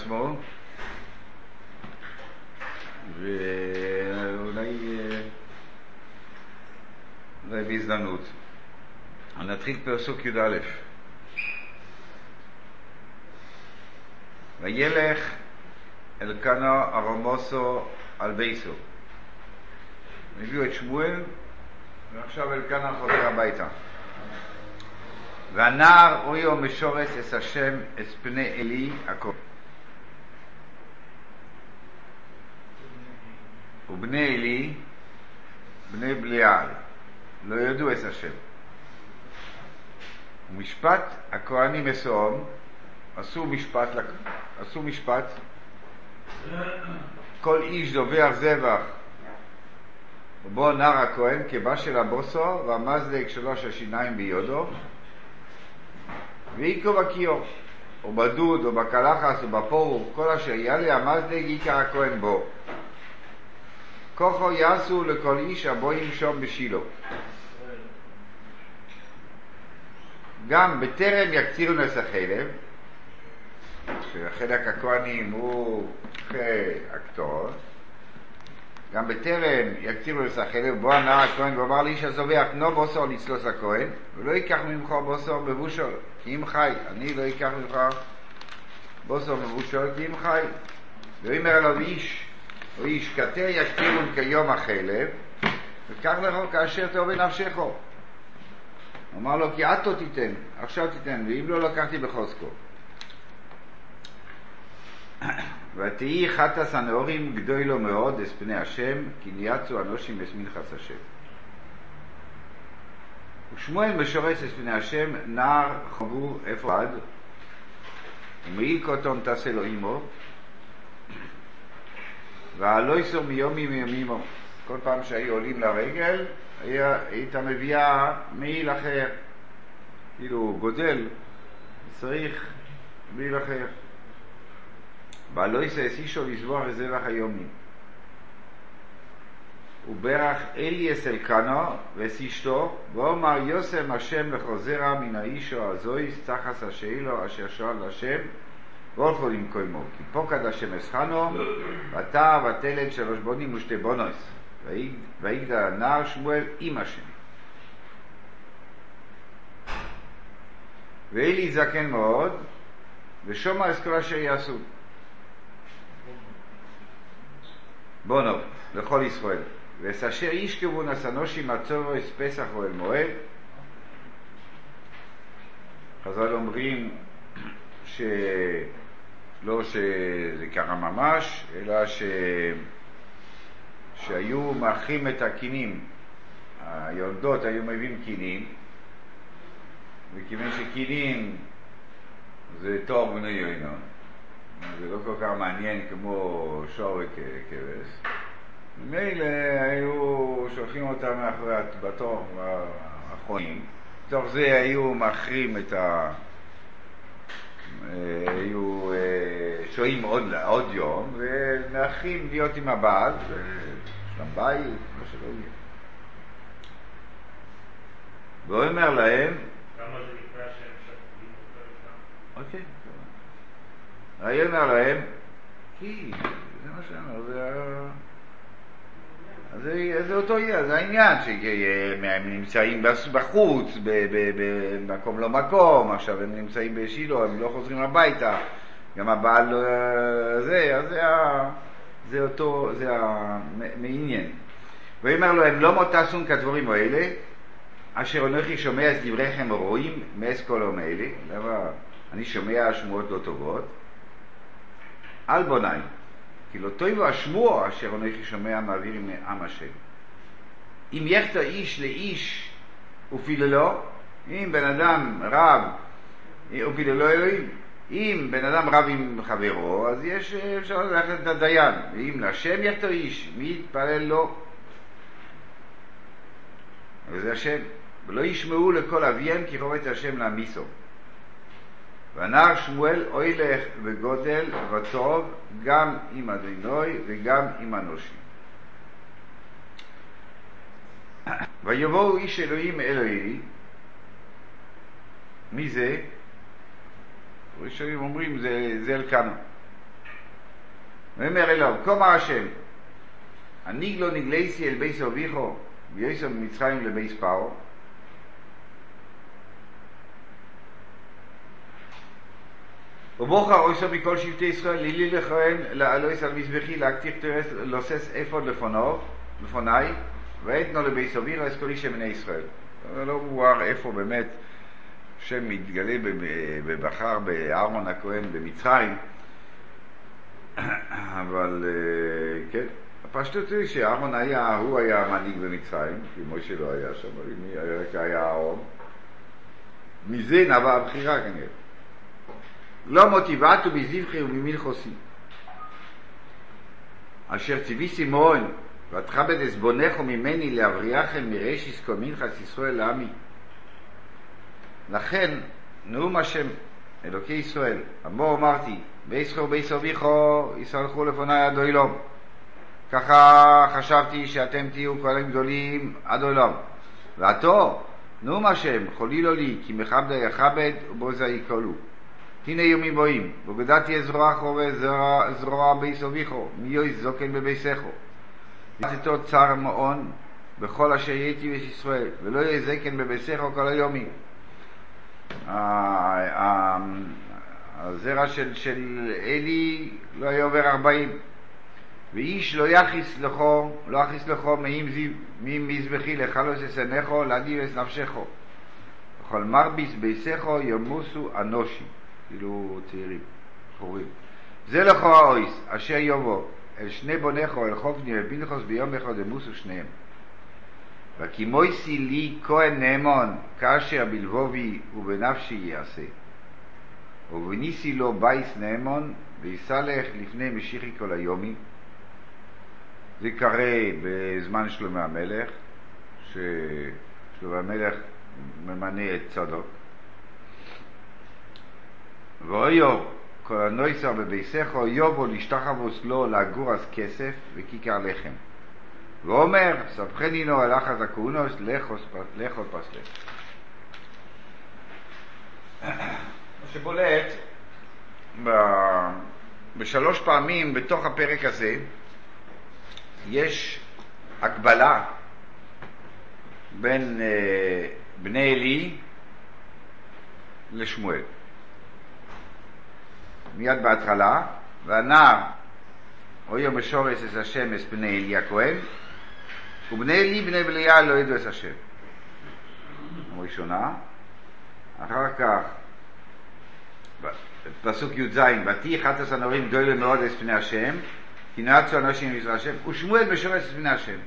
עצמו, ואולי אולי בהזדמנות. נתחיל פרסוק י"א. וילך אלקנה ארמוסו על בייסו. הביאו את שמואל, ועכשיו אלקנה חוזר הביתה. והנער אויו משורס אס השם אס פני אלי הכל. ובני אלי, בני בליעל, לא ידעו אס השם. ומשפט מסוהם, עשו משפט, עשו משפט, כל איש דובר זבח. ובו נער הכהן כבשל הבוסו והמזלג שלוש השיניים ביודו. ואיקו בקיו או בדוד או בקלחס או בפורור כל אשר יעלה המזלג עיקר הכהן בו. כוחו יעשו לכל איש הבואים שום בשילו גם בטרם יקצירו נס החלב שחלק הכהנים הוא אחרי הקטורת גם בטרם יקצירו נס החלב בוא הנער הכהן ואומר לאיש הזובח נו בוסו נצלוס הכהן ולא ייקח ממך בוסו מבושל כי אם חי אני לא אקח ממך בוסו מבושל כי אם חי. ואומר אליו איש או איש כתר יקצירו כיום החלב וקח לך כאשר תאהב נפשך אמר לו כי עתו תיתן, עכשיו תיתן, ואם לא לקחתי בחוזקו. ותהי חטס הנאורים גדוי לו מאוד אס פני השם, כי ניאצו אנושים אס מנחס השם. ושמואל משורס אס פני השם, נער חבו איפה עד, ומעיל קוטון תעשה לו עמו, והלא יסור מיומי מיומימו. כל פעם שהיו עולים לרגל, הייתה מביאה מעיל אחר, כאילו גודל, צריך מעיל אחר. ולא יסעס אישו לזבוח לזבח היומי. וברך אליאס אלקנו ואס אשתו, ואומר יוסם השם לחוזרה מן האישו הזויס תחס השאילו אשר שואל השם והולכו למקומו. כי פוקד השם אסחנו, ואתה ותלת שלוש בונים ושתי בונוס. ויגדל הנער שמואל עם השם. ואלי זקן מאוד, ושומע את כל אשר יעשו. בונו, לכל ישראל. ואס אשר ישכבו נשנושי מצורו אס פסח ואל מועד. חז"ל אומרים שלא שזה ככה ממש, אלא ש... שהיו מאחים את הקינים, היולדות היו מביאים קינים, וכיוון שקינים זה תואר בני יוינון, זה לא כל כך מעניין כמו שור וכבש, ממילא היו שולחים אותם מאחורי בתור האחרונים, בתוך זה היו מאחרים את ה... היו שוהים עוד, עוד יום ומאחרים להיות עם הבעל יש להם בית, מה שלא יהיה. והוא אומר להם כמה זה נקרא שהם שפטים אותו אוקיי, הוא אומר להם כי זה מה שאני אומר, זה אז זה, זה אותו עניין, זה העניין שהם נמצאים בחוץ, במקום לא מקום, עכשיו הם נמצאים בשילה, הם לא חוזרים הביתה, גם הבעל לא... זה, אז זה, זה אותו, זה המעניין. ויאמר לו, הם לא מותסון כדבורים האלה, אשר אנוכי שומע את דבריכם רואים מאס כל האלה, אני שומע שמועות לא טובות, על בוני. כי לא טויבו השמוע אשר אנוכי שומע מעביר מעם השם. אם יחטא איש לאיש ופיללו, אם בן אדם רב ופיללו אלוהים, אם בן אדם רב עם חברו, אז יש אפשר ללכת לדיין, ואם להשם יחטא איש, מי יתפלל לו? וזה השם. ולא ישמעו לכל אביהם כי חובץ השם להמיסו. והנער שמואל אוי לך וגודל וטוב גם עם אדינוי וגם עם אנושי. ויבואו איש אלוהים אלוהי, מי זה? ראשונים אומרים זה, זה אלקנה. ואומר אליו, כה אמר השם, הנגלה נגליתי אל בית אביך, בהיותם במצרים לבית פרעה. ובחור אותו מכל שבטי ישראל, לי לי לכהן, לעלות על מזבחי, להקטיר קטורת, לשאת אפוד לפני, לפני, ואתנה לבית אביך, את כל אישי בני ישראל. לא מובהר איפה באמת השם מתגלה בבחר בארמון הכהן במצרים, אבל כן, הפשטות היא שאהרון היה, הוא היה המנהיג במצרים, כי משה לא היה שם, היה היה אהרון. מזה נבעה הבחירה כנראה. לא מוטיבטו בזבחי וממלכוסי. אשר ציוויסי מורן, ותכבד עזבונךו ממני להבריחם מרשיס מנחס ישראל לעמי. לכן, נאום השם, אלוקי ישראל, אמור אמרתי, ביסחו ביס אביכו, יסלחו לפניי עד אוילום. ככה חשבתי שאתם תהיו כהנים גדולים עד עולם. ועתו, נאום השם, חולילו לי, כי מכבדה יכבד ובוזה יקולו. הנה בוגדה תהיה זרוע חובה זרוע ביס אביכו, מיועז זוקן בביסךו. ותתו צר מעון בכל אשר הייתי בית ישראל, ולא יהיה זקן בביסךו כל היומים. הזרע של, של אלי לא היה עובר ארבעים. ואיש לא יכיס לכו, לא יכיס לכו ממזבחי לחלוס אסנכו, להדיב את נפשכו. וכל מרביס ביסכו ימוסו אנושי, כאילו צעירים, חורים. זה לכו האויס, אשר יבוא אל שני בונכו, אל חופני ובינכוס ביום אחד ימוסו שניהם. וכימויסי לי כהן נאמון, כאשר בלבובי ובנפשי יעשה. ובניסי לו בייס נאמון, ויסלח לפני משיחי כל היומי. זה קרה בזמן שלמה המלך, ששלמה המלך ממנה את צדוק. ואויו הנויסר בביסךו יובו להשתחבוס לו לגורס כסף וכיכר לחם. ואומר, סבכני נו על אחז הכהונוס לכו פסלך. מה שבולט בשלוש פעמים בתוך הפרק הזה יש הקבלה בין אה, בני עלי לשמואל. מיד בהתחלה, והנער אויו משורס את השם את בני עלי הכהן, ובני עלי בני בליה לא ידעו את השם. ראשונה, אחר כך פסוק י"ז, ותהי אחת הסנורים גדולים מאוד את פני השם, כי נעצו אנשים מזרע השם, ושמואל משורס את פני השם.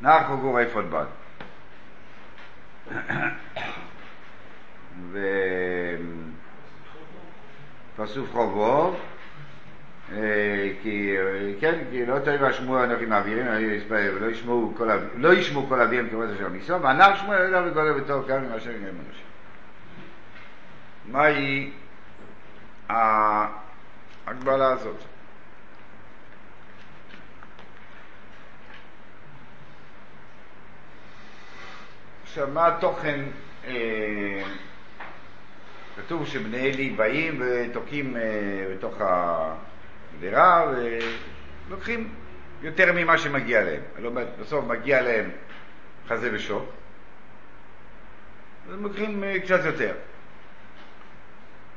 נער חוגור אפוד בד. ופסוף חובוב, כי כן, כי לא תאי והשמוע אנוכי מעבירים, ולא ישמעו כל לא ישמעו כל אביהם כבוד אשר מסום, והנער שמואל ידע וגודל בתור כאן ממה שהם מנושה. מהי ההגבלה הזאת? עכשיו, מה התוכן? כתוב שבני אלי באים ותוקעים אה, בתוך הגדרה ולוקחים יותר ממה שמגיע להם. לא, בסוף מגיע להם חזה ושוק, אז הם לוקחים אה, קצת יותר.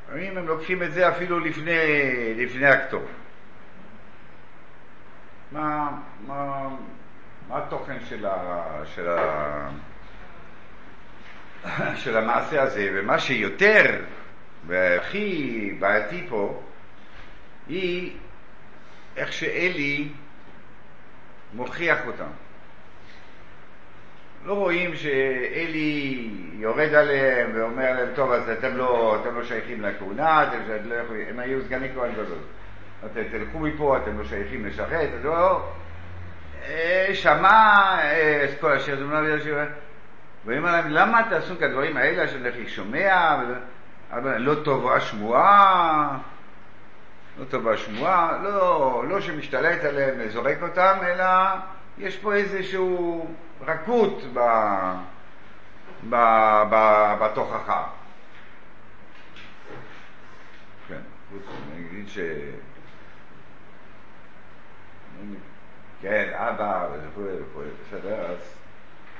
לפעמים הם לוקחים את זה אפילו לפני, לפני הכתוב. מה, מה, מה התוכן של, ה, של, ה, של המעשה הזה, ומה שיותר והכי בעייתי פה, היא איך שאלי מוכיח אותם. לא רואים שאלי יורד עליהם ואומר להם, טוב, אז אתם לא, אתם לא שייכים לכהונה, אתם לא יכולים, הם היו סגני כהן גדול. אתם תלכו מפה, אתם לא שייכים לשרת, אז לא, שמע את כל אשר זומנה בגלל שהוא... ואומר להם, למה תעשו כדברים האלה אשר לכי שומע? לא טובה השמועה, לא טובה השמועה, לא, לא שמשתלט עליהם וזורק אותם, אלא יש פה איזשהו רכות ב, ב, ב, בתוכחה. חוץ נגיד ש... כן, אבא וכו' וכו', בסדר, אז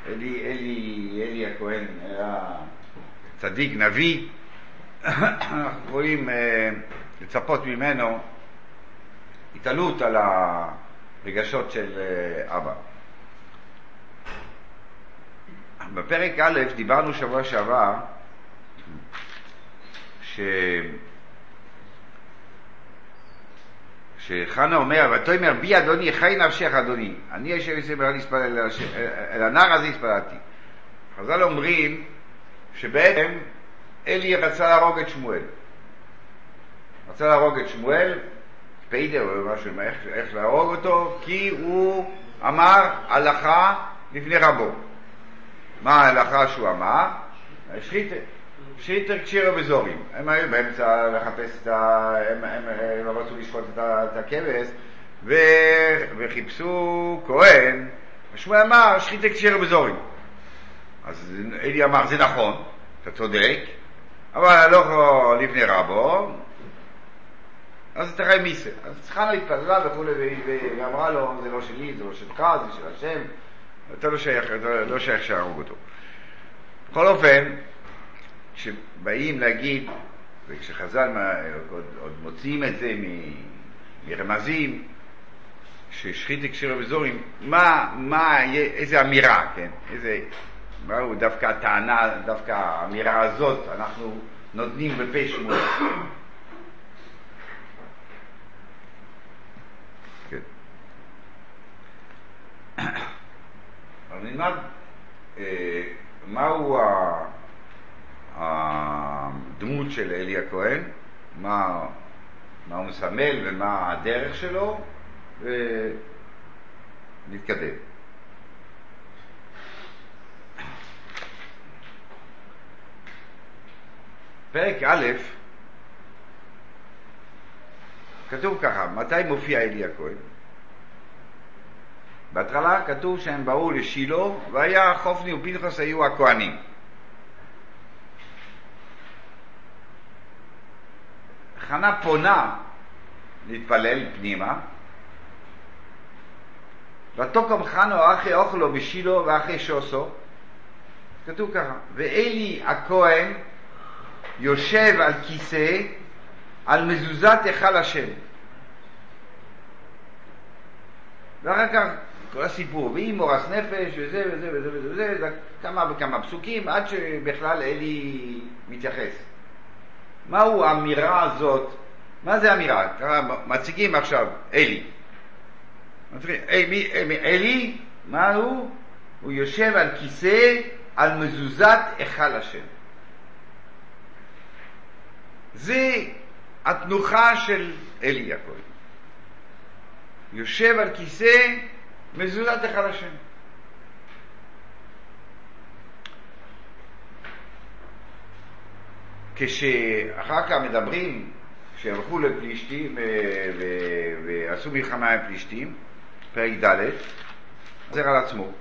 אלי, אלי, אלי הכהן היה צדיק, נביא, אנחנו יכולים אה, לצפות ממנו התעלות על הרגשות של אה, אבא. בפרק א' דיברנו שבוע שעבר ש... שחנה אומר, ותאמר בי אדוני, חי נפשך אדוני, אני אשר יסבר אל הנער הזה התפללתי. חז"ל אומרים שבעצם אלי רצה להרוג את שמואל. רצה להרוג את שמואל, פיידר או משהו, איך, איך להרוג אותו, כי הוא אמר הלכה לפני רבו. מה ההלכה שהוא אמר? שחיתר. שחיתר קשירה בזורים. הם היו באמצע לחפש את ה... הם, הם, הם לא רצו לשחוט את, הכבש, ו... וחיפשו כהן, ושמואל אמר שחיתר קשירה בזורים. אז אלי אמר, זה נכון, אתה צודק, אבל הלוך לפני רבו, אז תראה מיסה. אז חנה התפללה וכולי, והיא אמרה לו, זה לא שלי, זה לא שלך, זה של השם, אתה לא שייך, אתה לא שייך שיהרוג אותו. בכל אופן, כשבאים להגיד, וכשחז"ל עוד, עוד מוציאים את זה מ, מרמזים, ששחית הקשירה בזורים, מה, מה, איזה אמירה, כן? איזה, מהו דווקא הטענה, דווקא האמירה הזאת, אנחנו נותנים בפה שמואל. כן. אבל נלמד אה, מהו הדמות של אלי הכהן, מה, מה הוא מסמל ומה הדרך שלו, ונתקדם. פרק א', כתוב ככה, מתי מופיע אלי הכהן? בהתחלה כתוב שהם באו לשילה, והיה חופני ופנחס היו הכהנים. חנה פונה להתפלל פנימה, ותוקם חנו אחי אוכלו בשילה ואחי שוסו, כתוב ככה, ואלי הכהן יושב על כיסא על מזוזת היכל השם. ואחר כך כל הסיפור, והיא מורס נפש, וזה וזה וזה וזה, וזה כמה וכמה פסוקים, עד שבכלל אלי מתייחס. מהו האמירה הזאת? מה זה אמירה? מציגים עכשיו אלי. אלי, מה הוא? הוא יושב על כיסא על מזוזת היכל השם. זה התנוחה של אלי הכהן. יושב על כיסא מזוזת אחד השם. כשאחר כך מדברים, כשהלכו לפלישתים ועשו מלחמה עם פלישתים, פרק ד', חוזר על עצמו.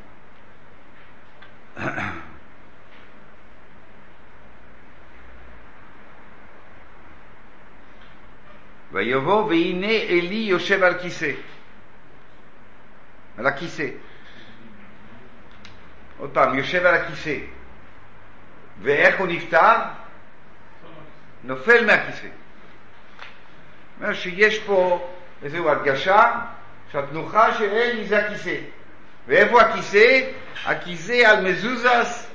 ויבוא והנה אלי יושב על כיסא. על הכיסא. עוד פעם, יושב על הכיסא. ואיך הוא נפטר? נופל מהכיסא. זאת אומרת שיש פה איזו הדגשה שהתנוחה של אלי זה הכיסא. ואיפה הכיסא? הכיסא על מזוזס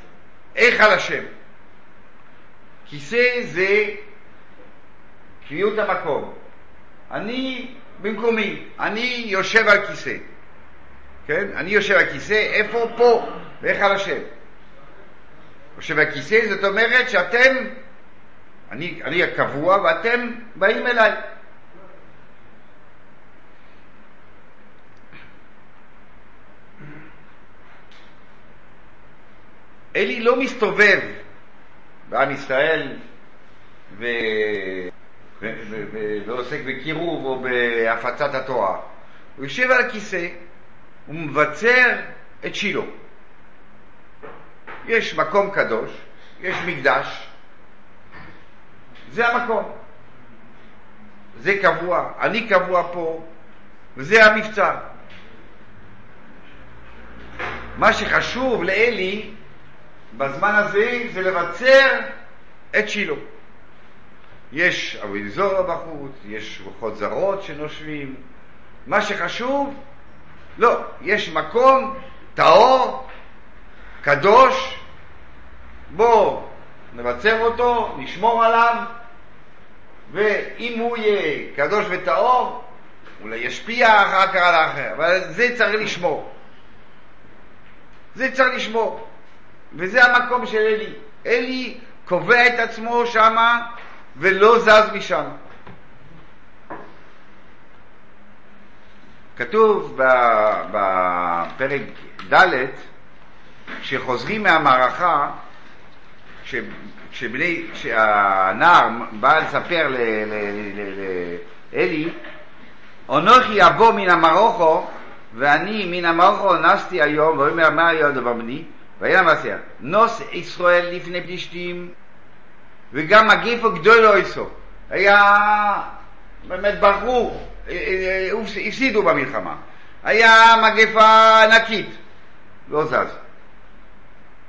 היכל השם. כיסא זה קביעות המקום. אני במקומי, אני יושב על כיסא. כן? אני יושב על כיסא, איפה? פה, בהיכל השם. יושב על כיסא, זאת אומרת שאתם, אני, אני הקבוע ואתם באים אליי. אלי לא מסתובב בעם ישראל ו... ועוסק בקירוב או בהפצת התורה. הוא יושב על הכיסא, הוא מבצר את שילה. יש מקום קדוש, יש מקדש, זה המקום. זה קבוע, אני קבוע פה, וזה המבצע. מה שחשוב לאלי בזמן הזה זה לבצר את שילה. יש אביזורה בחוץ, יש רוחות זרות שנושבים. מה שחשוב, לא, יש מקום טהור, קדוש, בואו נבצר אותו, נשמור עליו, ואם הוא יהיה קדוש וטהור, אולי ישפיע אחר כך על האחר, אבל זה צריך לשמור. זה צריך לשמור. וזה המקום של אלי. אלי קובע את עצמו שמה ולא זז משם. כתוב בפרק ד' כשחוזרים מהמערכה, כשבני, כשהנער בא לספר לאלי, אנוכי אבוא מן המרוכו ואני מן המרוכו נסתי היום, ואומר מה היה הדבר בני? ויהיה למעשה, נוס ישראל לפני פלישתים וגם מגיפו גדולו איסו. היה באמת ברור, אה, אה, אה, הפסידו במלחמה. היה מגפה ענקית, לא זז.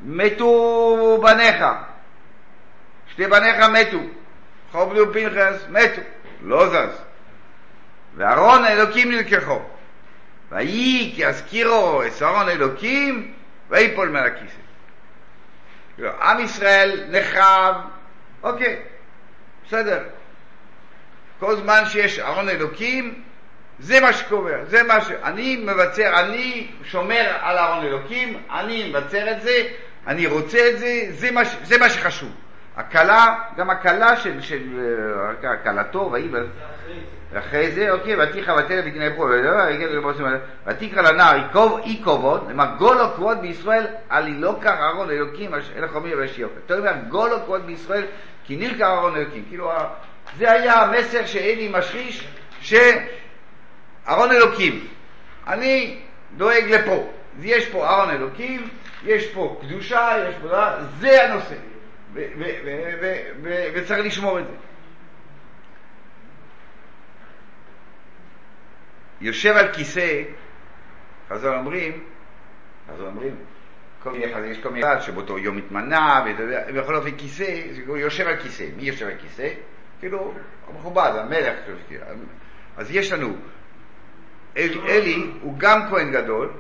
מתו בניך, שתי בניך מתו, חובלי ופנחס מתו, לא זז. וארון אלוקים נלקחו. ויהי כי אזכירו את ארון אלוקים ויפול מעל הכיסא. לא, עם ישראל נחרב, אוקיי, בסדר. כל זמן שיש ארון אלוקים, זה מה שקובע, זה מה ש... אני מבצר, אני שומר על ארון אלוקים, אני מבצר את זה, אני רוצה את זה, זה מה, זה מה שחשוב. הכלה, גם הכלה של, של כלתו, ויהי, אחרי זה, אוקיי, ותיכא ותלך ותנאי פה, ותקרא לנער אי כבוד, נאמר גולו כבוד בישראל, על לא קר אהרון אלוקים, אלא חומי ויש יופי. אתה אומר, גולו כבוד בישראל, כי נלקר אהרון אלוקים. כאילו, זה היה המסר שאלי משחיש, שאהרון אלוקים. אני דואג לפה. יש פה אהרון אלוקים, יש פה קדושה, יש פה... זה הנושא. וצריך לשמור את זה. יושב על כיסא, חז"ל אומרים, חז"ל אומרים, כל מיני חז"ל, יש כל מיני חז"ל שבאותו יום התמנה, ובכל אופן כיסא, הוא יושב על כיסא. מי יושב על כיסא? כאילו, מכובד, המלך. אז יש לנו, אל, אלי הוא גם כהן גדול,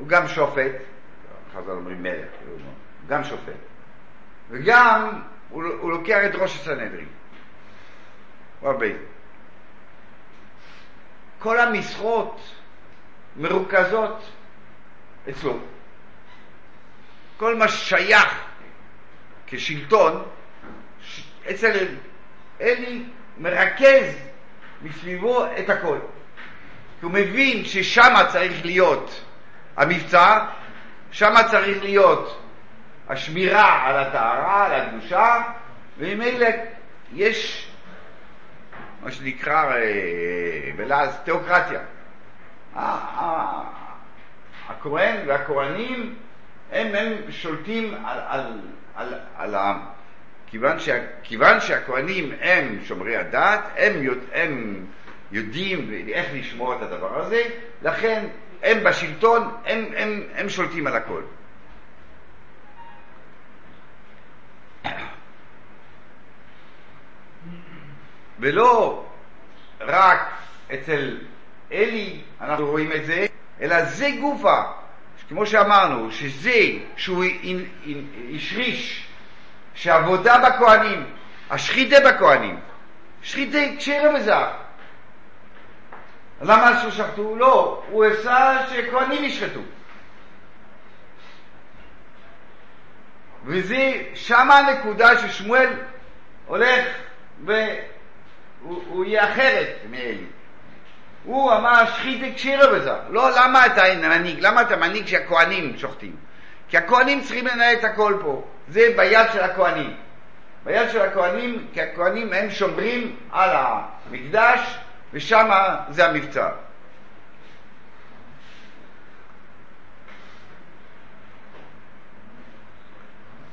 הוא גם שופט, חז"ל אומרים מלך, גם שופט, וגם הוא, הוא לוקח את ראש הסנהדרין. הוא הרבה. כל המשרות מרוכזות אצלו. כל מה ששייך כשלטון, אצל אלי מרכז מסביבו את הכל. הוא מבין ששם צריך להיות המבצע, שם צריך להיות השמירה על הטהרה, על הקדושה, וממילא יש מה שנקרא אה, בלעז תיאוקרטיה. הכהן והכהנים הם, הם שולטים על, על, על, על העם. כיוון, שה, כיוון שהכהנים הם שומרי הדת, הם, הם יודעים איך לשמור את הדבר הזה, לכן הם בשלטון, הם, הם, הם שולטים על הכל. ולא רק אצל אלי אנחנו רואים את זה, אלא זה גופה, כמו שאמרנו, שזה שהוא השריש שעבודה בכהנים, השחיתה בכהנים, שחיתה כשרה וזך. למה ששחטו? לא, הוא עשה שכהנים ישחטו. וזה, שמה הנקודה ששמואל הולך והוא יהיה אחרת מאלי. הוא אמר שחית כשירה בזה. לא, למה אתה מנהיג? למה אתה מנהיג כשהכהנים שוחטים? כי הכהנים צריכים לנהל את הכל פה. זה ביד של הכהנים. ביד של הכהנים, כי הכהנים הם שומרים על המקדש, ושם זה המבצע.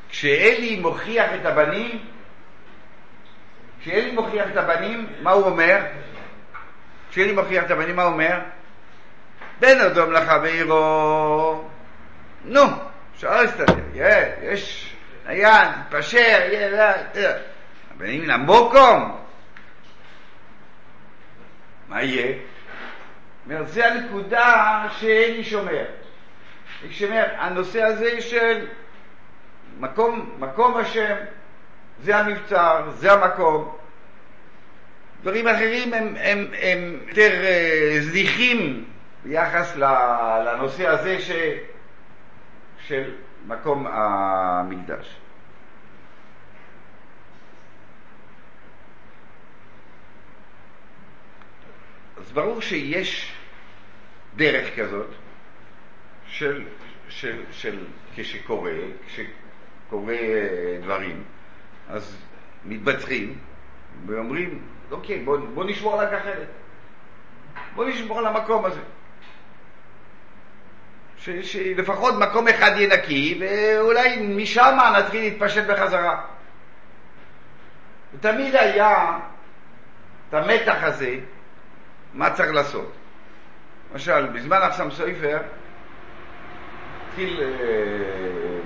כשאלי מוכיח את הבנים, כשאלי מוכיח את הבנים, מה הוא אומר? כשאלי מוכיח את הבנים, מה הוא אומר? בן אדום לחברו, נו, אפשר להסתדר, יש, עיין, תתפשר, הבנים למוקום, מה יהיה? אומרת, זה הנקודה שאלי שומר. אני שומר, הנושא הזה של מקום, מקום השם, זה המבצר, זה המקום. דברים אחרים הם, הם, הם יותר uh, זניחים ביחס לנושא הזה ש, של מקום המקדש. אז ברור שיש דרך כזאת של, של, של כשקורה, כשקורה אה, דברים, אז מתבצרים ואומרים, אוקיי, בוא, בוא נשמור על הגחלת, בוא נשמור על המקום הזה. ש, שלפחות מקום אחד יהיה נקי, ואולי משם נתחיל להתפשט בחזרה. ותמיד היה את המתח הזה, מה צריך לעשות. למשל, בזמן אחסם סופר התחיל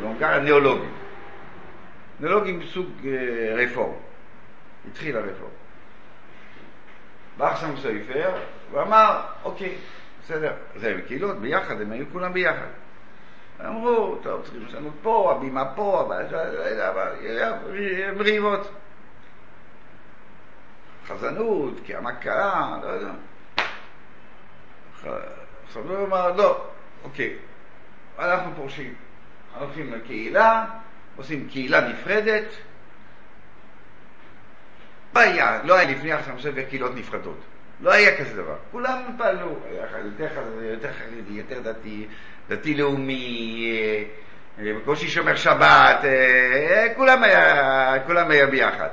בהונגריה אה, ניאולוגים. ניאולוגים מסוג אה, רפורם. התחיל הרפורם. בא אחסם סופר ואמר, אוקיי, בסדר, זה הם קהילות ביחד, הם היו כולם ביחד. אמרו, טוב, צריכים לשנות פה, הבימה פה, ריבות. חזנות, כהמקרה, לא יודע. עכשיו הוא אמר, לא, אוקיי, אנחנו פורשים, הולכים לקהילה, עושים קהילה נפרדת. לא היה, לא היה לפני עכשיו ספר קהילות נפרדות. לא היה כזה דבר. כולם פעלו, יותר יותר חרדי, יותר דתי, דתי-לאומי, אה, אה, בקושי שומר שבת, אה, כולם היה, כולם היה ביחד.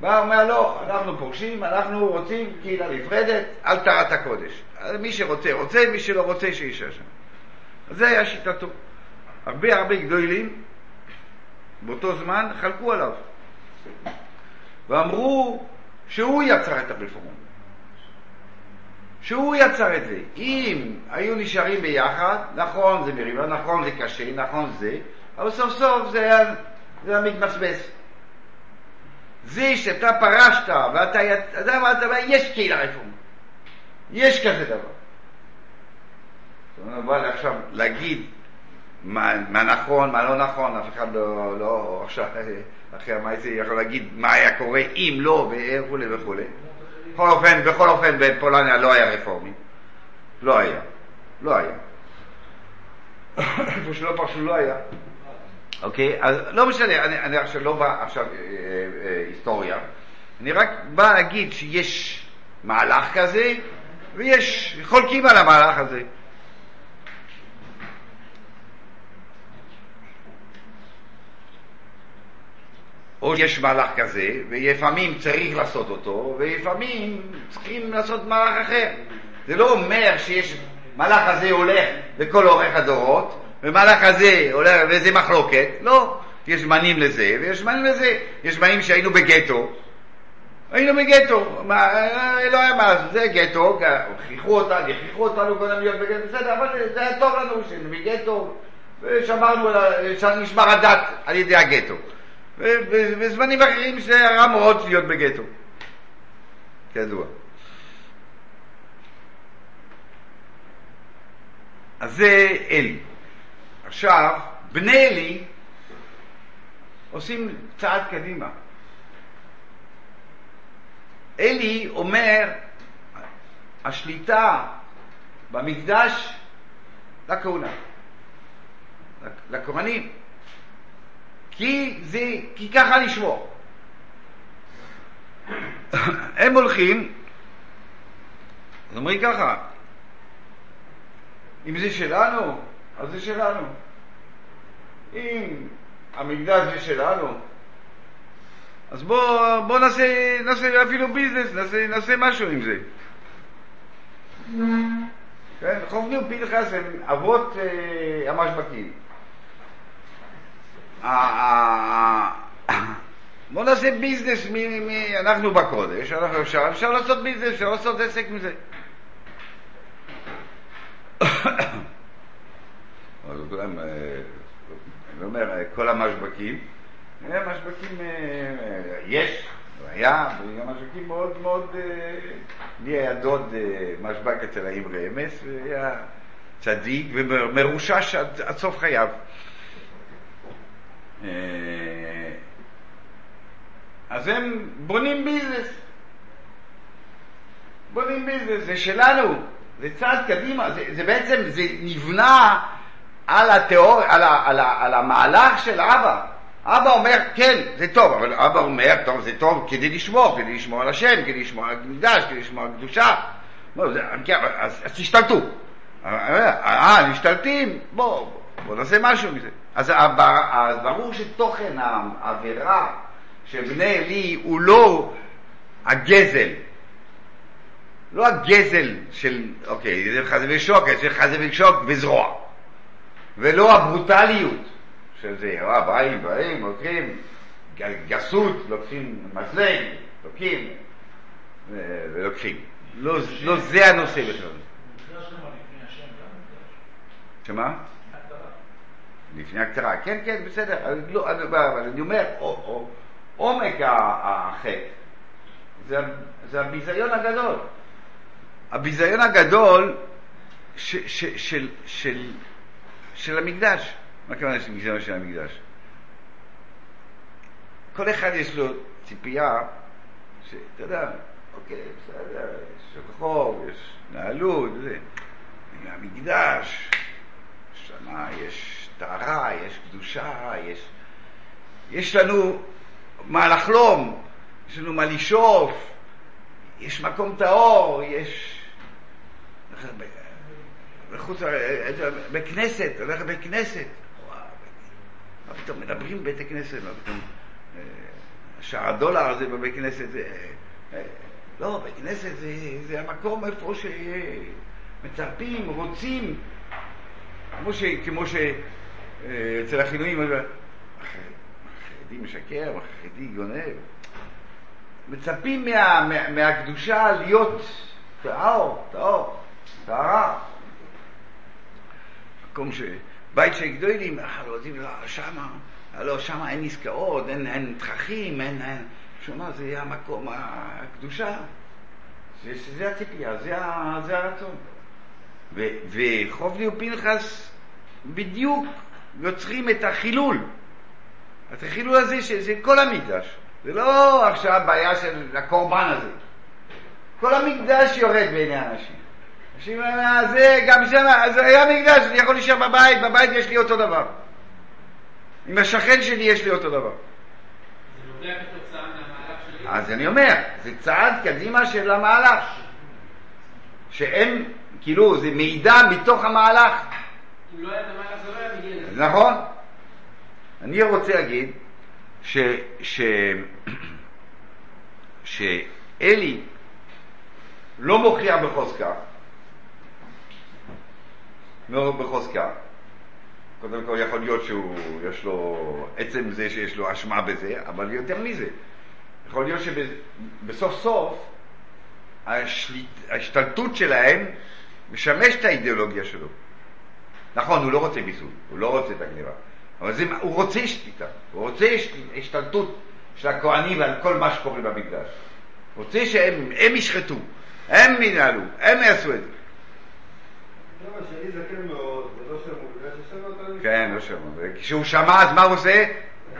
בא אומר לא, אנחנו פורשים, אנחנו רוצים קהילה נפרדת על טהרת הקודש. מי שרוצה, רוצה, מי שלא רוצה, שישאר שם. זה היה שיטתו. הרבה הרבה גדולים באותו זמן חלקו עליו ואמרו שהוא יצר את הרפורמה. שהוא יצר את זה. אם היו נשארים ביחד, נכון זה מריבה, נכון זה קשה, נכון זה, אבל סוף סוף זה היה, זה היה מתמסמס. זה שאתה פרשת ואתה, אתה יודע מה, אתה אומר, יש קהילה רפורמה. יש כזה דבר. זאת אומרת, בא עכשיו להגיד מה, מה נכון, מה לא נכון, אף אחד לא, לא עכשיו, אחרי המעשה יכול להגיד מה היה קורה אם לא, וכולי וכולי. בכל אופן, בכל אופן בפולניה לא היה רפורמי. לא היה. לא היה. איפה שלא פרשו לא היה. אוקיי? אז לא משנה, אני, אני עכשיו לא בא עכשיו אה, אה, היסטוריה, אני רק בא להגיד שיש מהלך כזה ויש חולקים על המהלך הזה. או יש מהלך כזה, ולפעמים צריך לעשות אותו, ולפעמים צריכים לעשות מהלך אחר. זה לא אומר שיש, מהלך הזה הולך לכל אורך הדורות, ומהלך הזה וזה מחלוקת, לא. יש זמנים לזה, ויש זמנים לזה. יש זמנים שהיינו בגטו, היינו בגטו, מה, לא היה מה זה גטו, הכריחו אותנו, הכריחו אותנו קודם להיות בגטו, בסדר, אבל זה היה טוב לנו שהיינו בגטו, ושמרנו, נשמר הדת על ידי הגטו. ובזמנים אחרים זה מאוד להיות בגטו, כידוע. אז זה אלי. עכשיו, בני אלי עושים צעד קדימה. אלי אומר, השליטה במקדש לכהונה, לכהנים. כי זה, כי ככה נשמור. הם הולכים, אז אומרים ככה, אם זה שלנו, אז זה שלנו. אם המקדש זה שלנו, אז בוא, בוא נעשה, נעשה אפילו ביזנס, נעשה, נעשה משהו עם זה. כן, חובני ופנחס הם אבות אה, המשבקים. בוא נעשה ביזנס, מ, מ, אנחנו בקודש, אנחנו אפשר, אפשר לעשות ביזנס, אפשר לעשות עסק מזה. אז כולם, אה, אני אומר, אה, כל המשבקים, אה, משבקים יש, היה, וגם משבקים מאוד מאוד, לי היה דוד משבק אצל האמרי אמס, והיה צדיק ומרושש עד סוף חייו. אז הם בונים ביזנס. בונים ביזנס, זה שלנו, זה צעד קדימה, זה, זה בעצם, זה נבנה על התיאור, על, ה, על, ה, על המהלך של אבא. אבא אומר, כן, זה טוב, אבל אבא אומר, טוב, זה טוב כדי לשמור, כדי לשמור על השם, כדי לשמור על הקדוש, כדי לשמור על הקדושה. כן, אז, אז תשתלטו. אה, משתלטים? בואו, בואו נעשה משהו מזה. אז, אז ברור שתוכן העבירה של בני עלי הוא לא הגזל, לא הגזל של, אוקיי, זה חזה ושוק, זה חזה ושוק וזרוע, ולא הברוטליות של זה, אה, באים, באים, לוקחים גסות, לוקחים מזלג, לוקחים ולוקחים. לא, לא זה הנושא בכלל. שמה? לפני הקצרה. כן, כן, בסדר. לא, אבל אני אומר, עומק החטא זה, זה הביזיון הגדול. הביזיון הגדול ש, ש, של, של, של המקדש. מה הכוונה של ביזיון של המקדש? כל אחד יש לו ציפייה שאתה יודע, אוקיי, בסדר, יש רחוב, יש נעלות, זה. המקדש, שם יש טהרה, יש קדושה, יש, יש לנו מה לחלום, יש לנו מה לשאוף, יש מקום טהור, יש... בחוץ, בכנסת, הולך לבית כנסת. מה פתאום מדברים בבית הכנסת, מה פתאום... אה, שער הדולר הזה בבית כנסת. אה, לא, בית כנסת זה, זה המקום איפה שמצפים, רוצים, כמו, ש, כמו שאצל אה, החילונים, החרדי משקר, החרדי גונב. מצפים מה, מה, מהקדושה להיות טהור, טהור, טהרה. מקום ש... בית של גדולים, אנחנו רוצים, לא, שמה, לא, שמה אין עסקאות, אין, אין תככים, אין, אין, שמה, זה המקום, הקדושה. זה, זה הציפייה, זה, זה הרצון. וחובלי ופנחס בדיוק יוצרים את החילול. את החילול הזה, שזה כל המקדש. זה לא עכשיו בעיה של הקורבן הזה. כל המקדש יורד בעיני האנשים. אנשים זה גם שם, זה היה מקדש, אני יכול להישאר בבית, בבית יש לי אותו דבר. עם השכן שלי יש לי אותו דבר. אז אני אומר, זה צעד קדימה של המהלך. שהם, כאילו, זה מידע מתוך המהלך. אם לא היה את המהלך, זה לא היה מגיע לזה. נכון. אני רוצה להגיד ש... ש... שאלי לא מוכיח בחוזקה, לא בחוזקה, קודם כל יכול להיות שיש לו, עצם זה שיש לו אשמה בזה, אבל יותר מזה, יכול להיות שבסוף סוף השליט, ההשתלטות שלהם משמש את האידיאולוגיה שלו. נכון, הוא לא רוצה ביזוי, הוא לא רוצה את הגניבה, אבל זה, הוא רוצה שליטה, הוא רוצה השתלטות של הכהנים על כל מה שקורה במקדש. רוצה שהם ישחטו, הם ינהלו, הם יעשו את זה. כן, לא שמעו. כשהוא שמע, אז מה הוא עושה?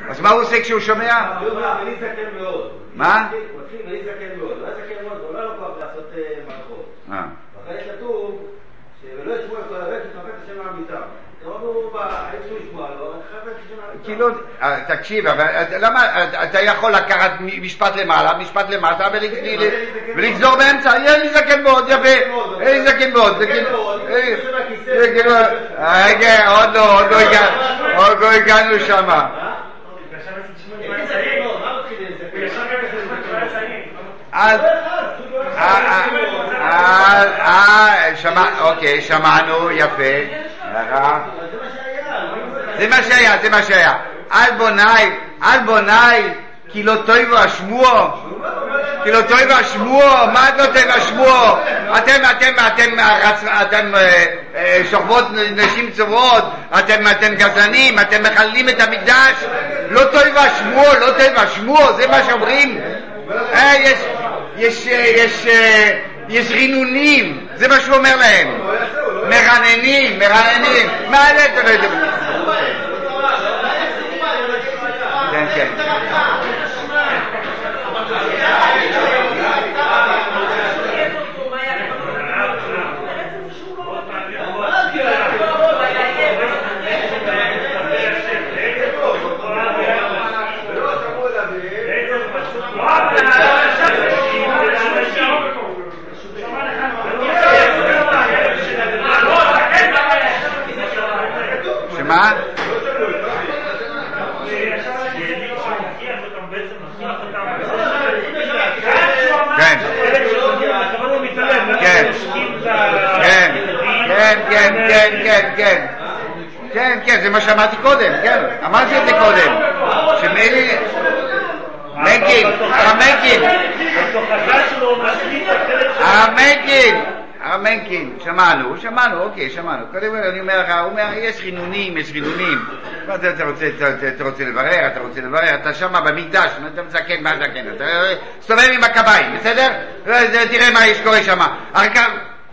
אז מה הוא עושה כשהוא שומע? אני זקן מאוד. מה? הוא התחיל ואני זקן מאוד. הוא היה זקן מאוד, הוא לא היה לו כוח לעשות מערכות. ואחרי כתוב, שלא ישמעו את כל הבית, שתחפש את השם מהמיטה. כאילו, תקשיב, אבל למה אתה יכול לקחת משפט למעלה, משפט למטה ולגזור באמצע? יהיה לי זקן מאוד, יפה, יהיה לי זקן מאוד, רגע, עוד לא, עוד לא הגענו שמה. אז, אוקיי, שמענו, יפה. זה מה שהיה, זה מה שהיה. אל בוני, אל בוני כי לא טוב השמוע. כי לא טוב השמוע, מה לא טוב השמוע? אתם, אתם, אתם, אתם אה, אה, שוכבות נשים צוברות, אתם, אתם גזענים, אתם מחללים את המקדש, לא טוב השמוע, לא טוב השמוע, זה מה שאומרים. אה, יש, יש, יש, יש רינונים, זה מה שהוא אומר להם. מרננים, מרננים. מה זה? כן, כן. כן, כן, כן, כן, כן. כן, כן, זה מה שאמרתי קודם, כן, אמרתי את זה קודם. שמילא... מנקין, הרב מנקין. הרב מנקין. הרב מנקין, שמענו, שמענו, אוקיי, שמענו. קודם כל אני אומר לך, הוא אומר, יש חינונים, יש חינונים. אתה רוצה, אתה רוצה לברר, אתה רוצה לברר, אתה שמה במקדש, אתה מזקן, מה זקן? אתה מסתובב עם הקביים, בסדר? תראה מה יש קורה שם.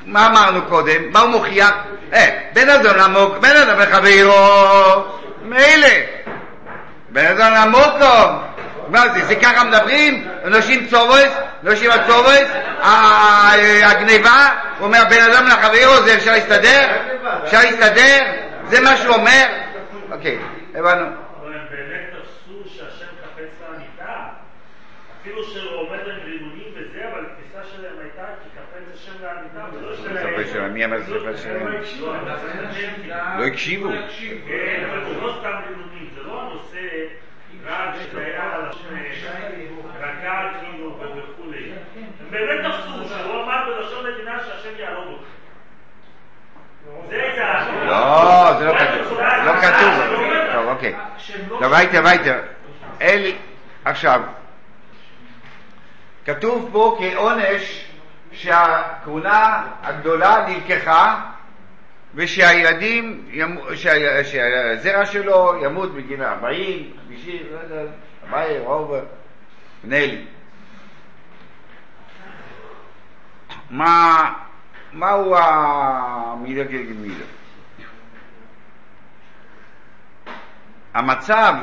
מה אמרנו קודם? מה הוא מוכיח? אה, בן אדם עמוק, בן אדם לחברו, מילא. בן אדם למוקום. מה זה, זה ככה מדברים? אנשים צובס, אנשים הצובס, הגניבה, הוא אומר בן אדם לחברו, זה אפשר להסתדר? אפשר להסתדר? זה מה שהוא אומר? אוקיי, הבנו. אבל הם באמת תפסו שהשם חפץ לעמיתה. אפילו שהוא עומד עם וזה, אבל התפיסה שלהם הייתה כי השם לעמיתה, ולא שלהם. ספר שלהם, מי אמר ספר שלהם? לא הקשיבו. כן, אבל זה לא סתם רימונים, זה לא הנושא רק שהיה על רקע כאילו וכולי. הם באמת תפסו שהוא אמר בלשון מדינה שהשם יהרוג זה לא, זה לא כתוב. לא כתוב. טוב, אוקיי. טוב, weiter, weiter. אלי, עכשיו, כתוב פה כעונש שהכהונה הגדולה נלקחה ושהילדים, שהזרע שלו ימות בגיל 40, 50, לא יודע, 40, רוב, בני מה, מהו המילה כנגד מילה? המצב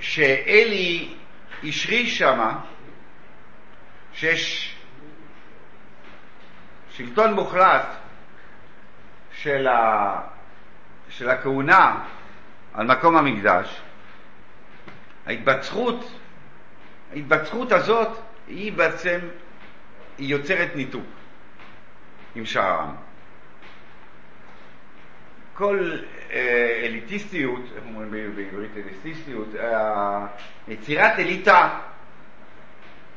שאלי השריש שמה, שיש שלטון מוחלט של, ה, של הכהונה על מקום המקדש, ההתבצרות, ההתבצרות הזאת היא בעצם, היא יוצרת ניתוק עם שאר העם. כל אה, אליטיסטיות, איך אומרים בעברית אליטיסטיות, אה, יצירת אליטה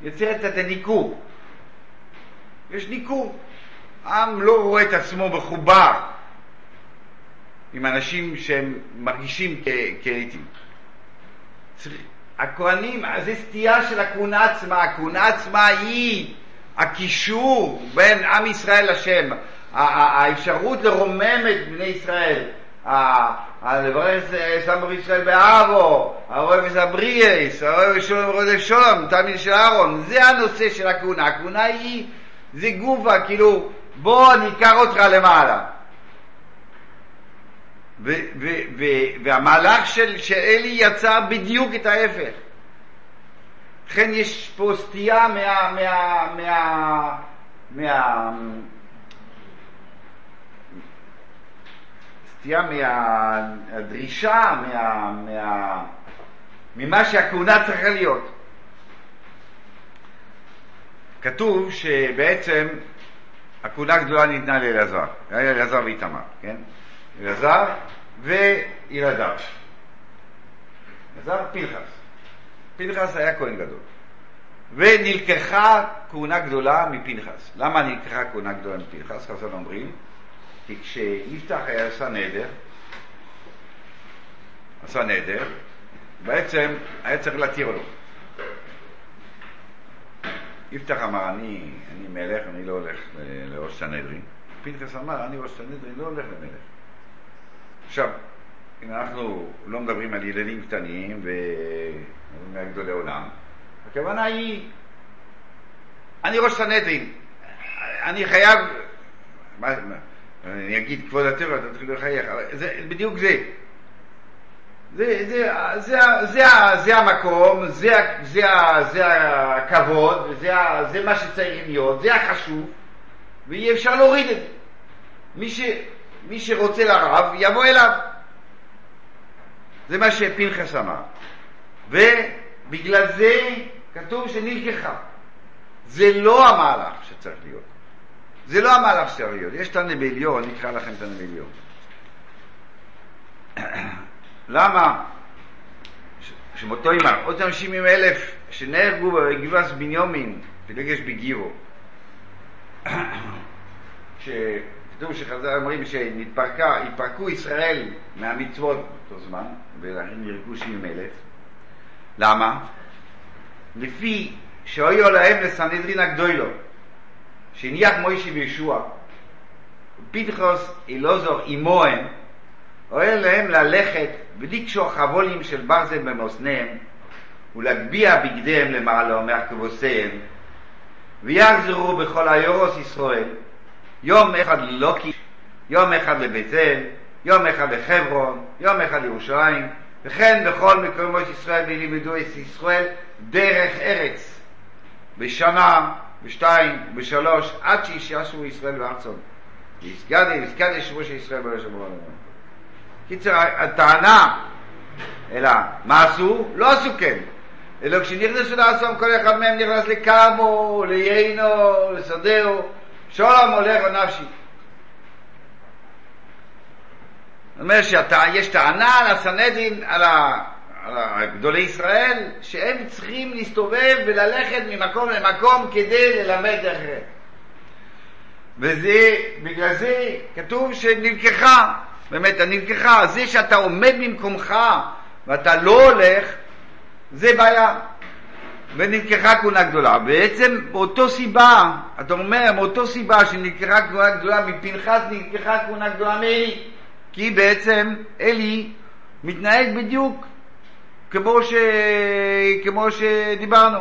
יוצרת את הניכור. יש ניכור. העם לא רואה את עצמו מחובר עם אנשים שהם מרגישים כ- כאליטים. צריך- הכהנים, זה סטייה של הכהונה עצמה, הכהונה עצמה היא הקישור בין עם ישראל לשם, האפשרות לרומם את בני ישראל, לברך סמר ישראל באבו, האוהב את הבריאס, האוהב שולם רודף שולם, תלמיד של אהרון, זה הנושא של הכהונה, הכהונה היא, זה גופה, כאילו, בוא ניקח אותך למעלה. ו- ו- ו- והמהלך של, שאלי יצר בדיוק את ההפך. לכן יש פה סטייה מה... מה... מה... מה... סטייה מהדרישה, מה... מה... ממה שהכהונה צריכה להיות. כתוב שבעצם הכהונה הגדולה ניתנה לאלעזר, היה אלעזר ואיתמר, כן? אלעזר וילדיו. אלעזר פנחס. פנחס היה כהן גדול. ונלקחה כהונה גדולה מפנחס. למה נלקחה כהונה גדולה מפנחס? חז"ל אומרים, כי כשיפתח היה עשה נדר, עשה נדר, בעצם היה צריך להתיר לו. יפתח אמר, אני, אני מלך, אני לא הולך לראש סנהדרין. פנחס אמר, אני ראש סנהדרין, לא הולך למלך. עכשיו, אם אנחנו לא מדברים על ילדים קטנים ומגדולי עולם, הכוונה היא, אני ראש סנהדרין, אני חייב, מה, אני אגיד כבוד הטבע, תתחילו לחייך, זה בדיוק זה. זה, זה, זה, זה, זה המקום, זה, זה, זה הכבוד, זה, זה מה שצריך להיות, זה החשוב, ואי אפשר להוריד את זה. מי, ש, מי שרוצה לרב, יבוא אליו. זה מה שפנחס אמר. ובגלל זה כתוב שנלקחה. זה לא המהלך שצריך להיות. זה לא המהלך שצריך להיות. יש את הנבליון, אני אקרא לכם את הנבליון. למה? שמותו אמר, עוד אנשים עם אלף שנהרגו בגבעס בניומין, פילגש בגירו. כתוב שחז"ל אומרים שנתפרקה, התפרקו ישראל מהמצוות באותו זמן, ולכן נהרגו שבעים אלף. למה? לפי שאויו להם לסנהדרין הגדולו, שהניח מוישי וישוע, פתחוס אילוזור עמוהם, אוהל להם ללכת ולקשור חבולים של ברזל במאזניהם ולהגביה בגדיהם למעלה מהכבוסיהם ויחזרו בכל היורוס ישראל יום אחד ללוקי, יום אחד לבית אל, יום אחד לחברון, יום אחד לירושלים וכן בכל מקומות ישראל ולימדו את ישראל דרך ארץ בשנה, בשתיים, בשלוש, עד שישעשו ישראל בארצון. ויסגדה שמו של ישראל ברשם העולם. קיצר, הטענה, אלא מה עשו? לא עשו כן. אלא כשנכנסו לאסון, כל אחד מהם נכנס לקאמו, ליינו, לסדהו, שולם הולך ונפשי. זאת אומרת שיש טענה על הסנהדרין, על, על גדולי ישראל, שהם צריכים להסתובב וללכת ממקום למקום כדי ללמד אחרת. וזה, בגלל זה כתוב שנלקחה באמת, הנלקחה, זה שאתה עומד ממקומך ואתה לא הולך, זה בעיה. ונלקחה כהונה גדולה. בעצם באותו סיבה, אתה אומר, מאותו סיבה שנלקחה כהונה גדולה, מפנחס נלקחה כהונה גדולה מאלי. כי בעצם אלי מתנהג בדיוק כמו, ש... כמו שדיברנו.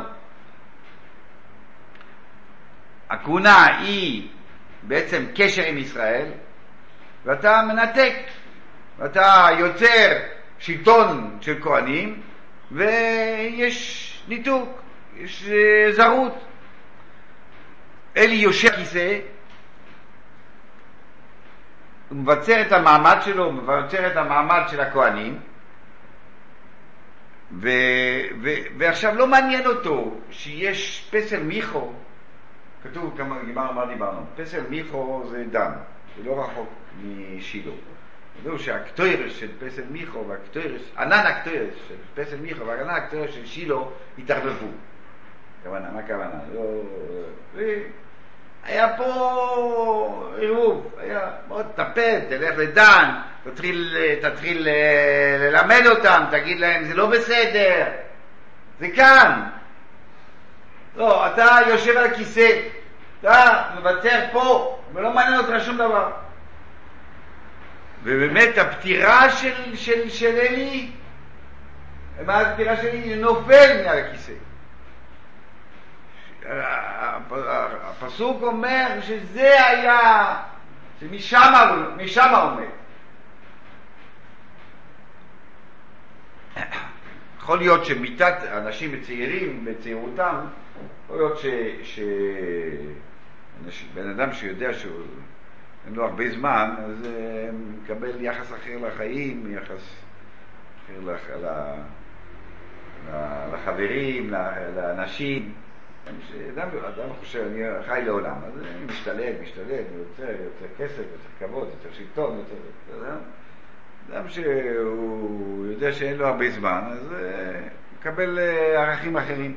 הכהונה היא בעצם קשר עם ישראל, ואתה מנתק, ואתה יוצר שלטון של כהנים, ויש ניתוק, יש אה, זרות. אלי יושב כיסא, הוא מבצר את המעמד שלו, הוא מבצר את המעמד של הכהנים, ו, ו, ועכשיו לא מעניין אותו שיש פסל מיכו, כתוב כמה, דיברנו מה דיברנו, פסל מיכו זה דם, זה לא רחוק משילה. זהו שהקטוירס של פסל מיכו והקטוירס, ענן הקטוירס של פסל מיכו וענן הקטוירס של שילה התערבבו. כוונה, מה הכוונה? לא... היה פה עירוב, היה מאוד טפל, תלך לדן, תתחיל, תתחיל ללמד אותם, תגיד להם זה לא בסדר, זה כאן. לא, אתה יושב על הכיסא, אתה מוותר פה, ולא מעניין אותך שום דבר. ובאמת הפטירה של, של, של אלי, מה הפטירה של אלי? נופל מעל הכיסא. הפסוק אומר שזה היה, שמשם עומד. יכול להיות שמיתת אנשים צעירים בצעירותם, יכול להיות שבן אדם שיודע שהוא אין לו הרבה זמן, אז אה, מקבל יחס אחר לחיים, יחס אחר לח, לחברים, לאנשים. אדם, אדם חושב, אני חי לעולם, אז אני משתלב, משתלב, רוצה, רוצה כסף, רוצה כבוד, רוצה שלטון, רוצה... אדם שהוא יודע שאין לו הרבה זמן, אז אה, מקבל אה, ערכים אחרים.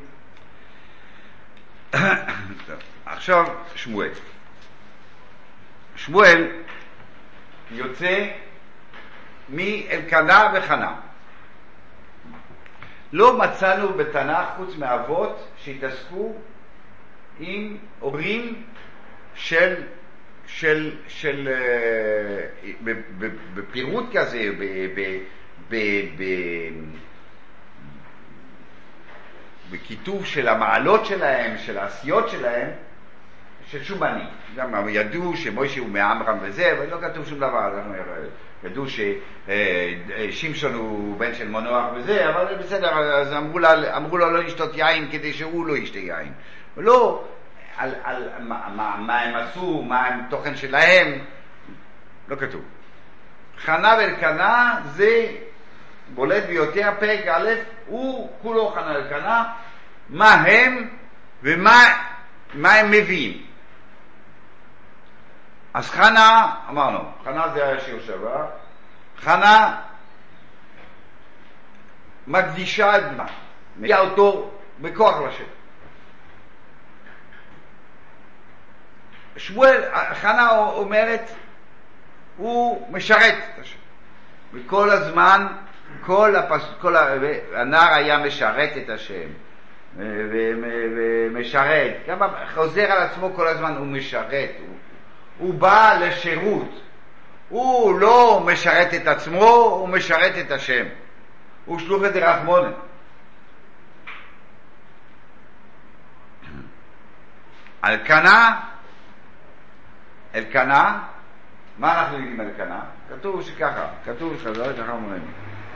עכשיו שמואל. שמואל יוצא מאלקנה וחנה. לא מצאנו בתנ"ך, חוץ מאבות, שהתעסקו עם הורים של, של, של, אה, בפירוט כזה, ב, ב, ב, ב, בכיתוב של המעלות שלהם, של העשיות שלהם, של שום אני. גם ידעו שמוישה הוא מעמרם וזה, אבל לא כתוב שום דבר. ידעו ששמשון הוא בן של מנוח וזה, אבל בסדר, אז אמרו, לה, אמרו לו לא לשתות יין כדי שהוא לא ישתה יין. ולא על, על מה, מה, מה הם עשו, מה הם תוכן שלהם, לא כתוב. חנה ואלקנה זה בולט ביותר, פרק א', הוא כולו חנה ואלקנה, מה הם ומה מה הם מביאים. אז חנה, אמרנו, חנה זה היה שיר שעבר, חנה מקדישה את בנה, מביאה אותו בכוח לשם. שמואל, חנה אומרת, הוא משרת את השם. וכל הזמן, כל, הפס, כל ה... הנער היה משרת את השם. ומשרת, גם חוזר על עצמו כל הזמן, הוא משרת, הוא, הוא בא לשירות. הוא לא משרת את עצמו, הוא משרת את השם. הוא שלוח את דרחמונה. אלקנה, אלקנה, מה אנחנו יודעים אלקנה? כתוב שככה, כתוב שחזרת ככה אומרים.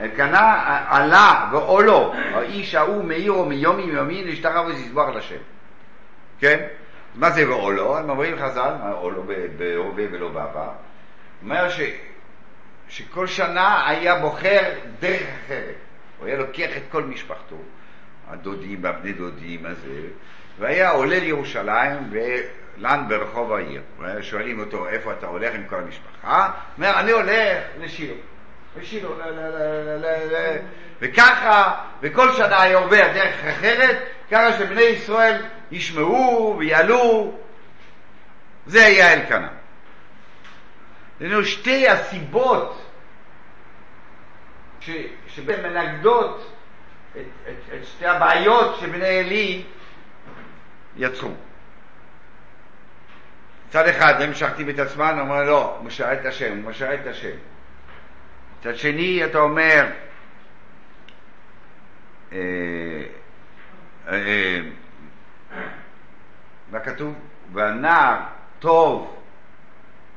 אלקנה עלה ועולו, האיש ההוא מעירו מיומי מיומי להשתחרר ולזבוח לשם. כן? מה זה ועולו? הם אומרים חז"ל, מה עולו בהווה ולא בעבר? אומר ש, שכל שנה היה בוחר דרך אחרת. הוא היה לוקח את כל משפחתו, הדודים והבני דודים הזה, והיה עולה לירושלים ולן ברחוב העיר. שואלים אותו, איפה אתה הולך עם כל המשפחה? הוא אומר, אני הולך לשילה. לשילה, וככה, וכל שנה היה עובר דרך אחרת, ככה שבני ישראל ישמעו ויעלו. זה היה אלקנה. לנו שתי הסיבות ש, שבהן מנגדות את, את, את שתי הבעיות שבני עלי יצרו. מצד אחד הם משרתים את עצמם, אומר לא, הוא משרת את השם, הוא משרת את השם. מצד שני אתה אומר, אה, אה, מה כתוב? והנער טוב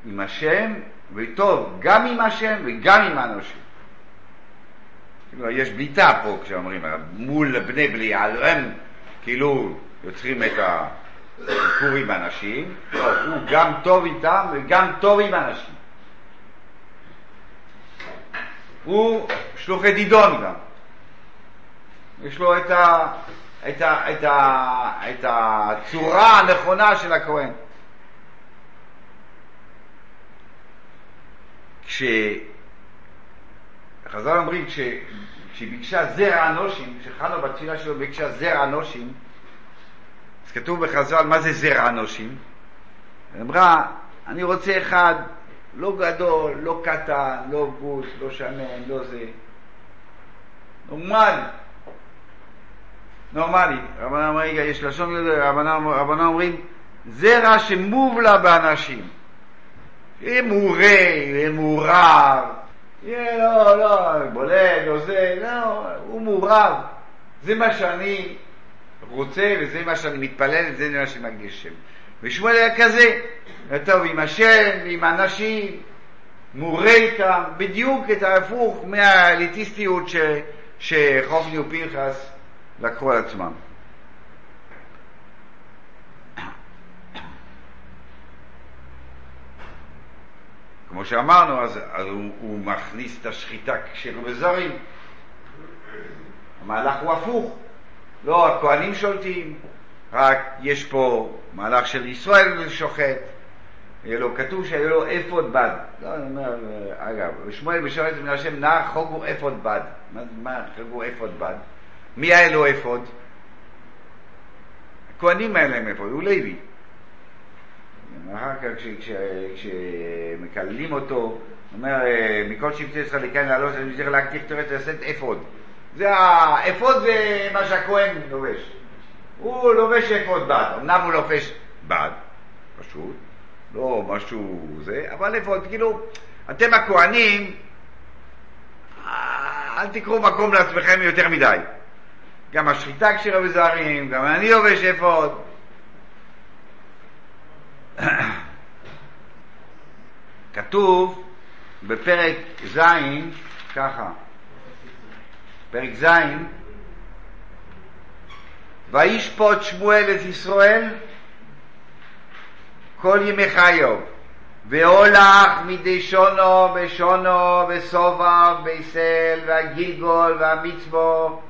עם השם, וטוב גם עם השם וגם עם האנושים. יש בליטה פה כשאומרים, מול בני בליעל, הם כאילו יוצרים את הסיפור עם אנשים, הוא גם טוב איתם וגם טוב עם אנשים. הוא שלוחי דידון גם. יש לו את, ה, את, ה, את, ה, את הצורה הנכונה של הכהן. כשחז"ל אומרים, כש, כשהיא ביקשה זרע אנושים, כשחנה בתפילה שלו ביקשה זרע אנושים, אז כתוב בחז"ל מה זה זרע אנושים? היא אמרה, אני רוצה אחד לא גדול, לא קטן, לא גוש, לא שמן, לא זה. נורמלי. נורמלי. רבנן אומרים, רגע, יש לשון לזה, רבנן אומרים, זרע שמובלע באנשים. יהיה מעורה, יהיה מעורב, יהיה לא, לא, בולט, לא זה, לא, הוא מעורב. זה מה שאני רוצה וזה מה שאני מתפלל וזה מה שמרגיש שם. ושמואל היה כזה, טוב עם השם, עם האנשים, מעורה איתם, בדיוק את ההפוך מהאליטיסטיות שחופני ופנחס לקחו על עצמם. כמו שאמרנו, אז, אז הוא, הוא מכניס את השחיטה שלו בזרים. המהלך הוא הפוך. לא הכהנים שולטים, רק יש פה מהלך של ישראל שוחט. יהיה לו, כתוב שהיה לו אפוד בד. לא, אני אומר, אגב, שמואל בשואלת מן השם נער חוגו אפוד בד. מה, מה חוגו אפוד בד? מי היה לו אפוד? הכהנים היה להם אפוד, הוא לוי. אחר כך כשמקללים אותו, הוא אומר, מכל שבטי ישראל לקיים לעלות, אני צריך להקטיך תורת לשאת אפוד. זה האפוד זה מה שהכהן לובש. הוא לובש אפוד בד, אמנם הוא לובש בד, פשוט, לא משהו זה, אבל אפוד, כאילו, אתם הכוהנים, אה, אל תקחו מקום לעצמכם יותר מדי. גם השחיטה כשרה בזרים, גם אני לובש אפוד. כתוב בפרק ז', ככה, פרק ז', וישפוט שמואל את ישראל כל ימי חיו, והולך מדי שונו ושונו וסובה וביסל והגילגול והמצבו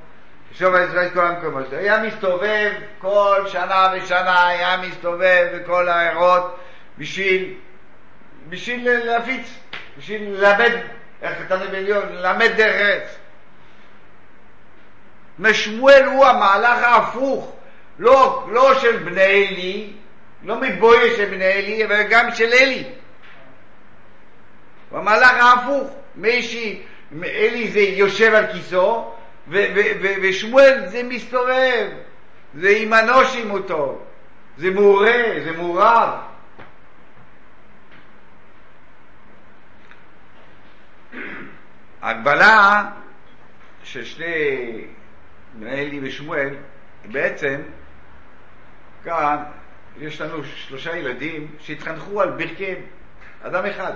שוב ישראל כל המקומות. היה מסתובב כל שנה ושנה, היה מסתובב בכל העיירות בשביל, בשביל להפיץ, בשביל ללמד, איך כתוב בעליון, ללמד דרך ארץ. משמואל הוא המהלך ההפוך, לא, לא של בני אלי, לא מבויה של בני אלי, אבל גם של אלי. המהלך ההפוך, מי אלי זה יושב על כיסו, ושמואל זה מסתובב, זה עם אנושים אותו, זה מעורה, זה מעורב. ההגבלה של שני אלי ושמואל, בעצם כאן יש לנו שלושה ילדים שהתחנכו על ברכי אדם אחד.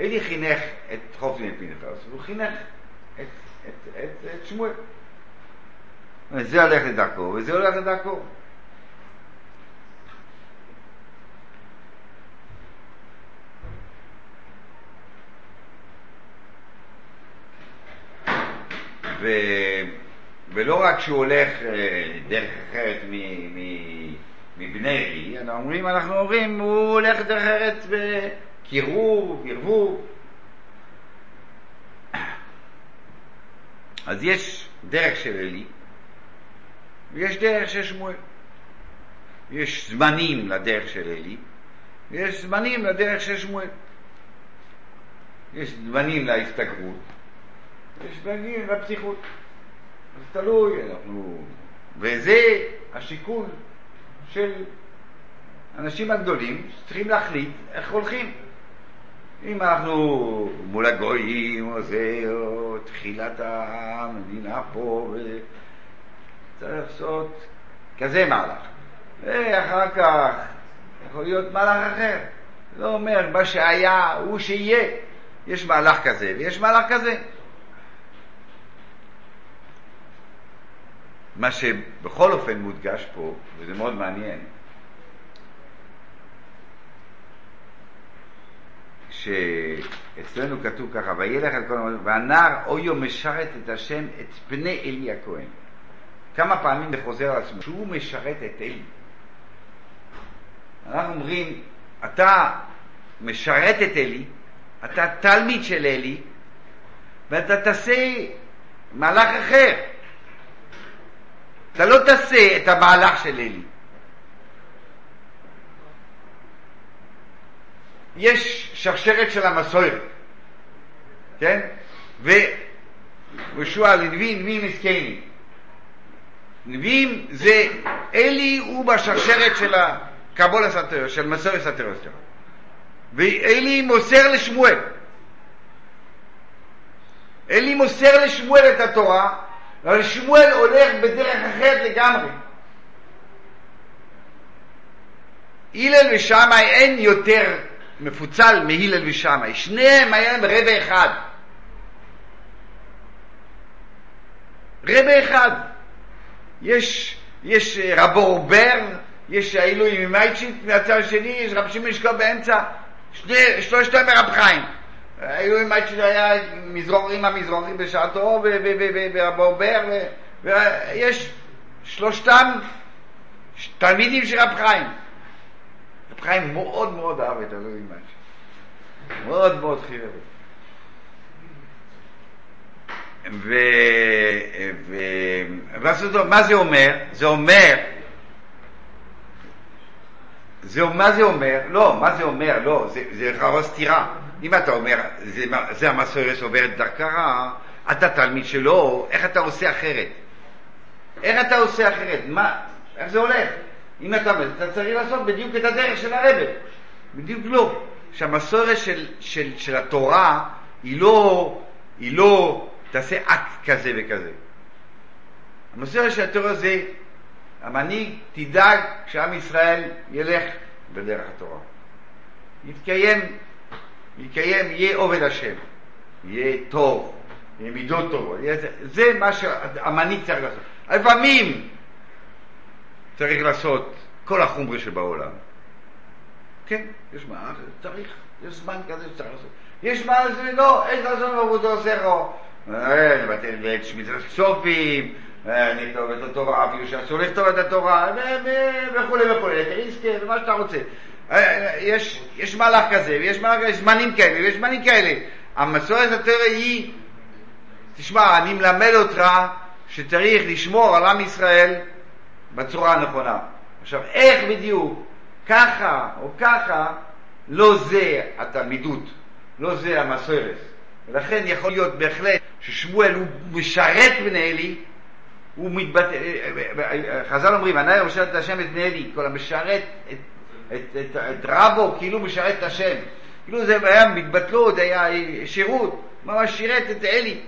אלי חינך את חופני פנחס, והוא חינך את, את, את, את שמואל. זה הולך לדרכו, וזה הולך לדרכו. ו... ולא רק שהוא הולך אה, דרך אחרת מבני אלי, אנחנו אומרים, אנחנו אומרים, הוא הולך דרך אחרת בקירוב, ערבוב. אז יש דרך של אלי, ויש דרך של שמואל. יש זמנים לדרך של אלי, ויש זמנים לדרך של שמואל. יש זמנים להסתגרות, יש זמנים לפתיחות. אז תלוי, אנחנו... וזה השיקול של האנשים הגדולים שצריכים להחליט איך הולכים. אם אנחנו מול הגויים או זה, או תחילת המדינה פה, צריך לעשות כזה מהלך. ואחר כך יכול להיות מהלך אחר. זה אומר, מה שהיה הוא שיהיה. יש מהלך כזה ויש מהלך כזה. מה שבכל אופן מודגש פה, וזה מאוד מעניין, שאצלנו כתוב ככה, וילך על כל המועדים, והנער אויו משרת את השם, את פני אלי הכהן. כמה פעמים זה חוזר על עצמו, שהוא משרת את אלי. אנחנו אומרים, אתה משרת את אלי, אתה תלמיד של אלי, ואתה תעשה מהלך אחר. אתה לא תעשה את המהלך של אלי. יש שרשרת של המסורת, כן? וישוע לנביא, נביא מסכני. נביאים זה, אלי הוא בשרשרת של הקבול הסתר, של מסורת הסתר. ואלי מוסר לשמואל. אלי מוסר לשמואל את התורה, אבל שמואל הולך בדרך אחרת לגמרי. הלל ושמאי אין יותר מפוצל מהלל ושמאי. שניהם היה להם רבע אחד. רבע אחד. יש, יש רבו אורבר, יש העילוי ממייצ'יט, מהצד השני יש רב שמעון שקול באמצע, שני, שלושתם מרב חיים. העילוי ממייצ'יט היה מזרורים המזרורים בשעתו, ורבו אורבר, ויש שלושתם תלמידים של רב חיים. חיים מאוד מאוד אהב את אלוהים משהו. מאוד מאוד חירב. ו... ו... מה זה אומר? זה אומר, זה, מה זה אומר? לא, מה זה אומר? לא, זה, זה לכאורה סתירה. אם אתה אומר, זה, זה המסורת שעוברת דרכה, אתה תלמיד שלו, איך אתה עושה אחרת? איך אתה עושה אחרת? מה? איך זה הולך? אם אתה אומר, אתה צריך לעשות בדיוק את הדרך של הרבי. בדיוק לא. שהמסורת של, של, של התורה היא לא, היא לא תעשה אקט כזה וכזה. המסורת של התורה זה המנהיג תדאג שעם ישראל ילך בדרך התורה. יתקיים, יתקיים, יהיה עובד השם, יהיה טוב, יהיה מידות טובות. זה מה שהמנהיג צריך לעשות. לפעמים צריך לעשות כל החומרי שבעולם. כן, יש מה, צריך, יש זמן כזה שצריך לעשות. יש מה לזה, לא, אין לעשות עבודו זכרו. לבטל את שמיטת הסופים, לכתוב את התורה, אפילו שאסור לכתוב את התורה, וכולי וכולי, לתריסקה, ומה שאתה רוצה. יש, יש מהלך כזה, ויש מהלך, יש זמנים כאלה, ויש זמנים כאלה. המסורת הטבע היא, תשמע, אני מלמד אותך שצריך לשמור על עם ישראל בצורה הנכונה. עכשיו, איך בדיוק, ככה או ככה, לא זה התלמידות, לא זה המסורת. ולכן יכול להיות בהחלט ששמואל הוא משרת בני אלי, הוא מתבטא, חז"ל אומרים, הנאי משרת את השם את בני אלי, כל המשרת את, את, את, את רבו כאילו משרת את השם. כאילו זה היה מתבטלות, היה שירות, ממש שירת את אלי.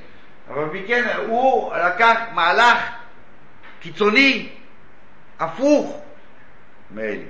אבל מכן הוא לקח מהלך קיצוני, הפוך מאלי.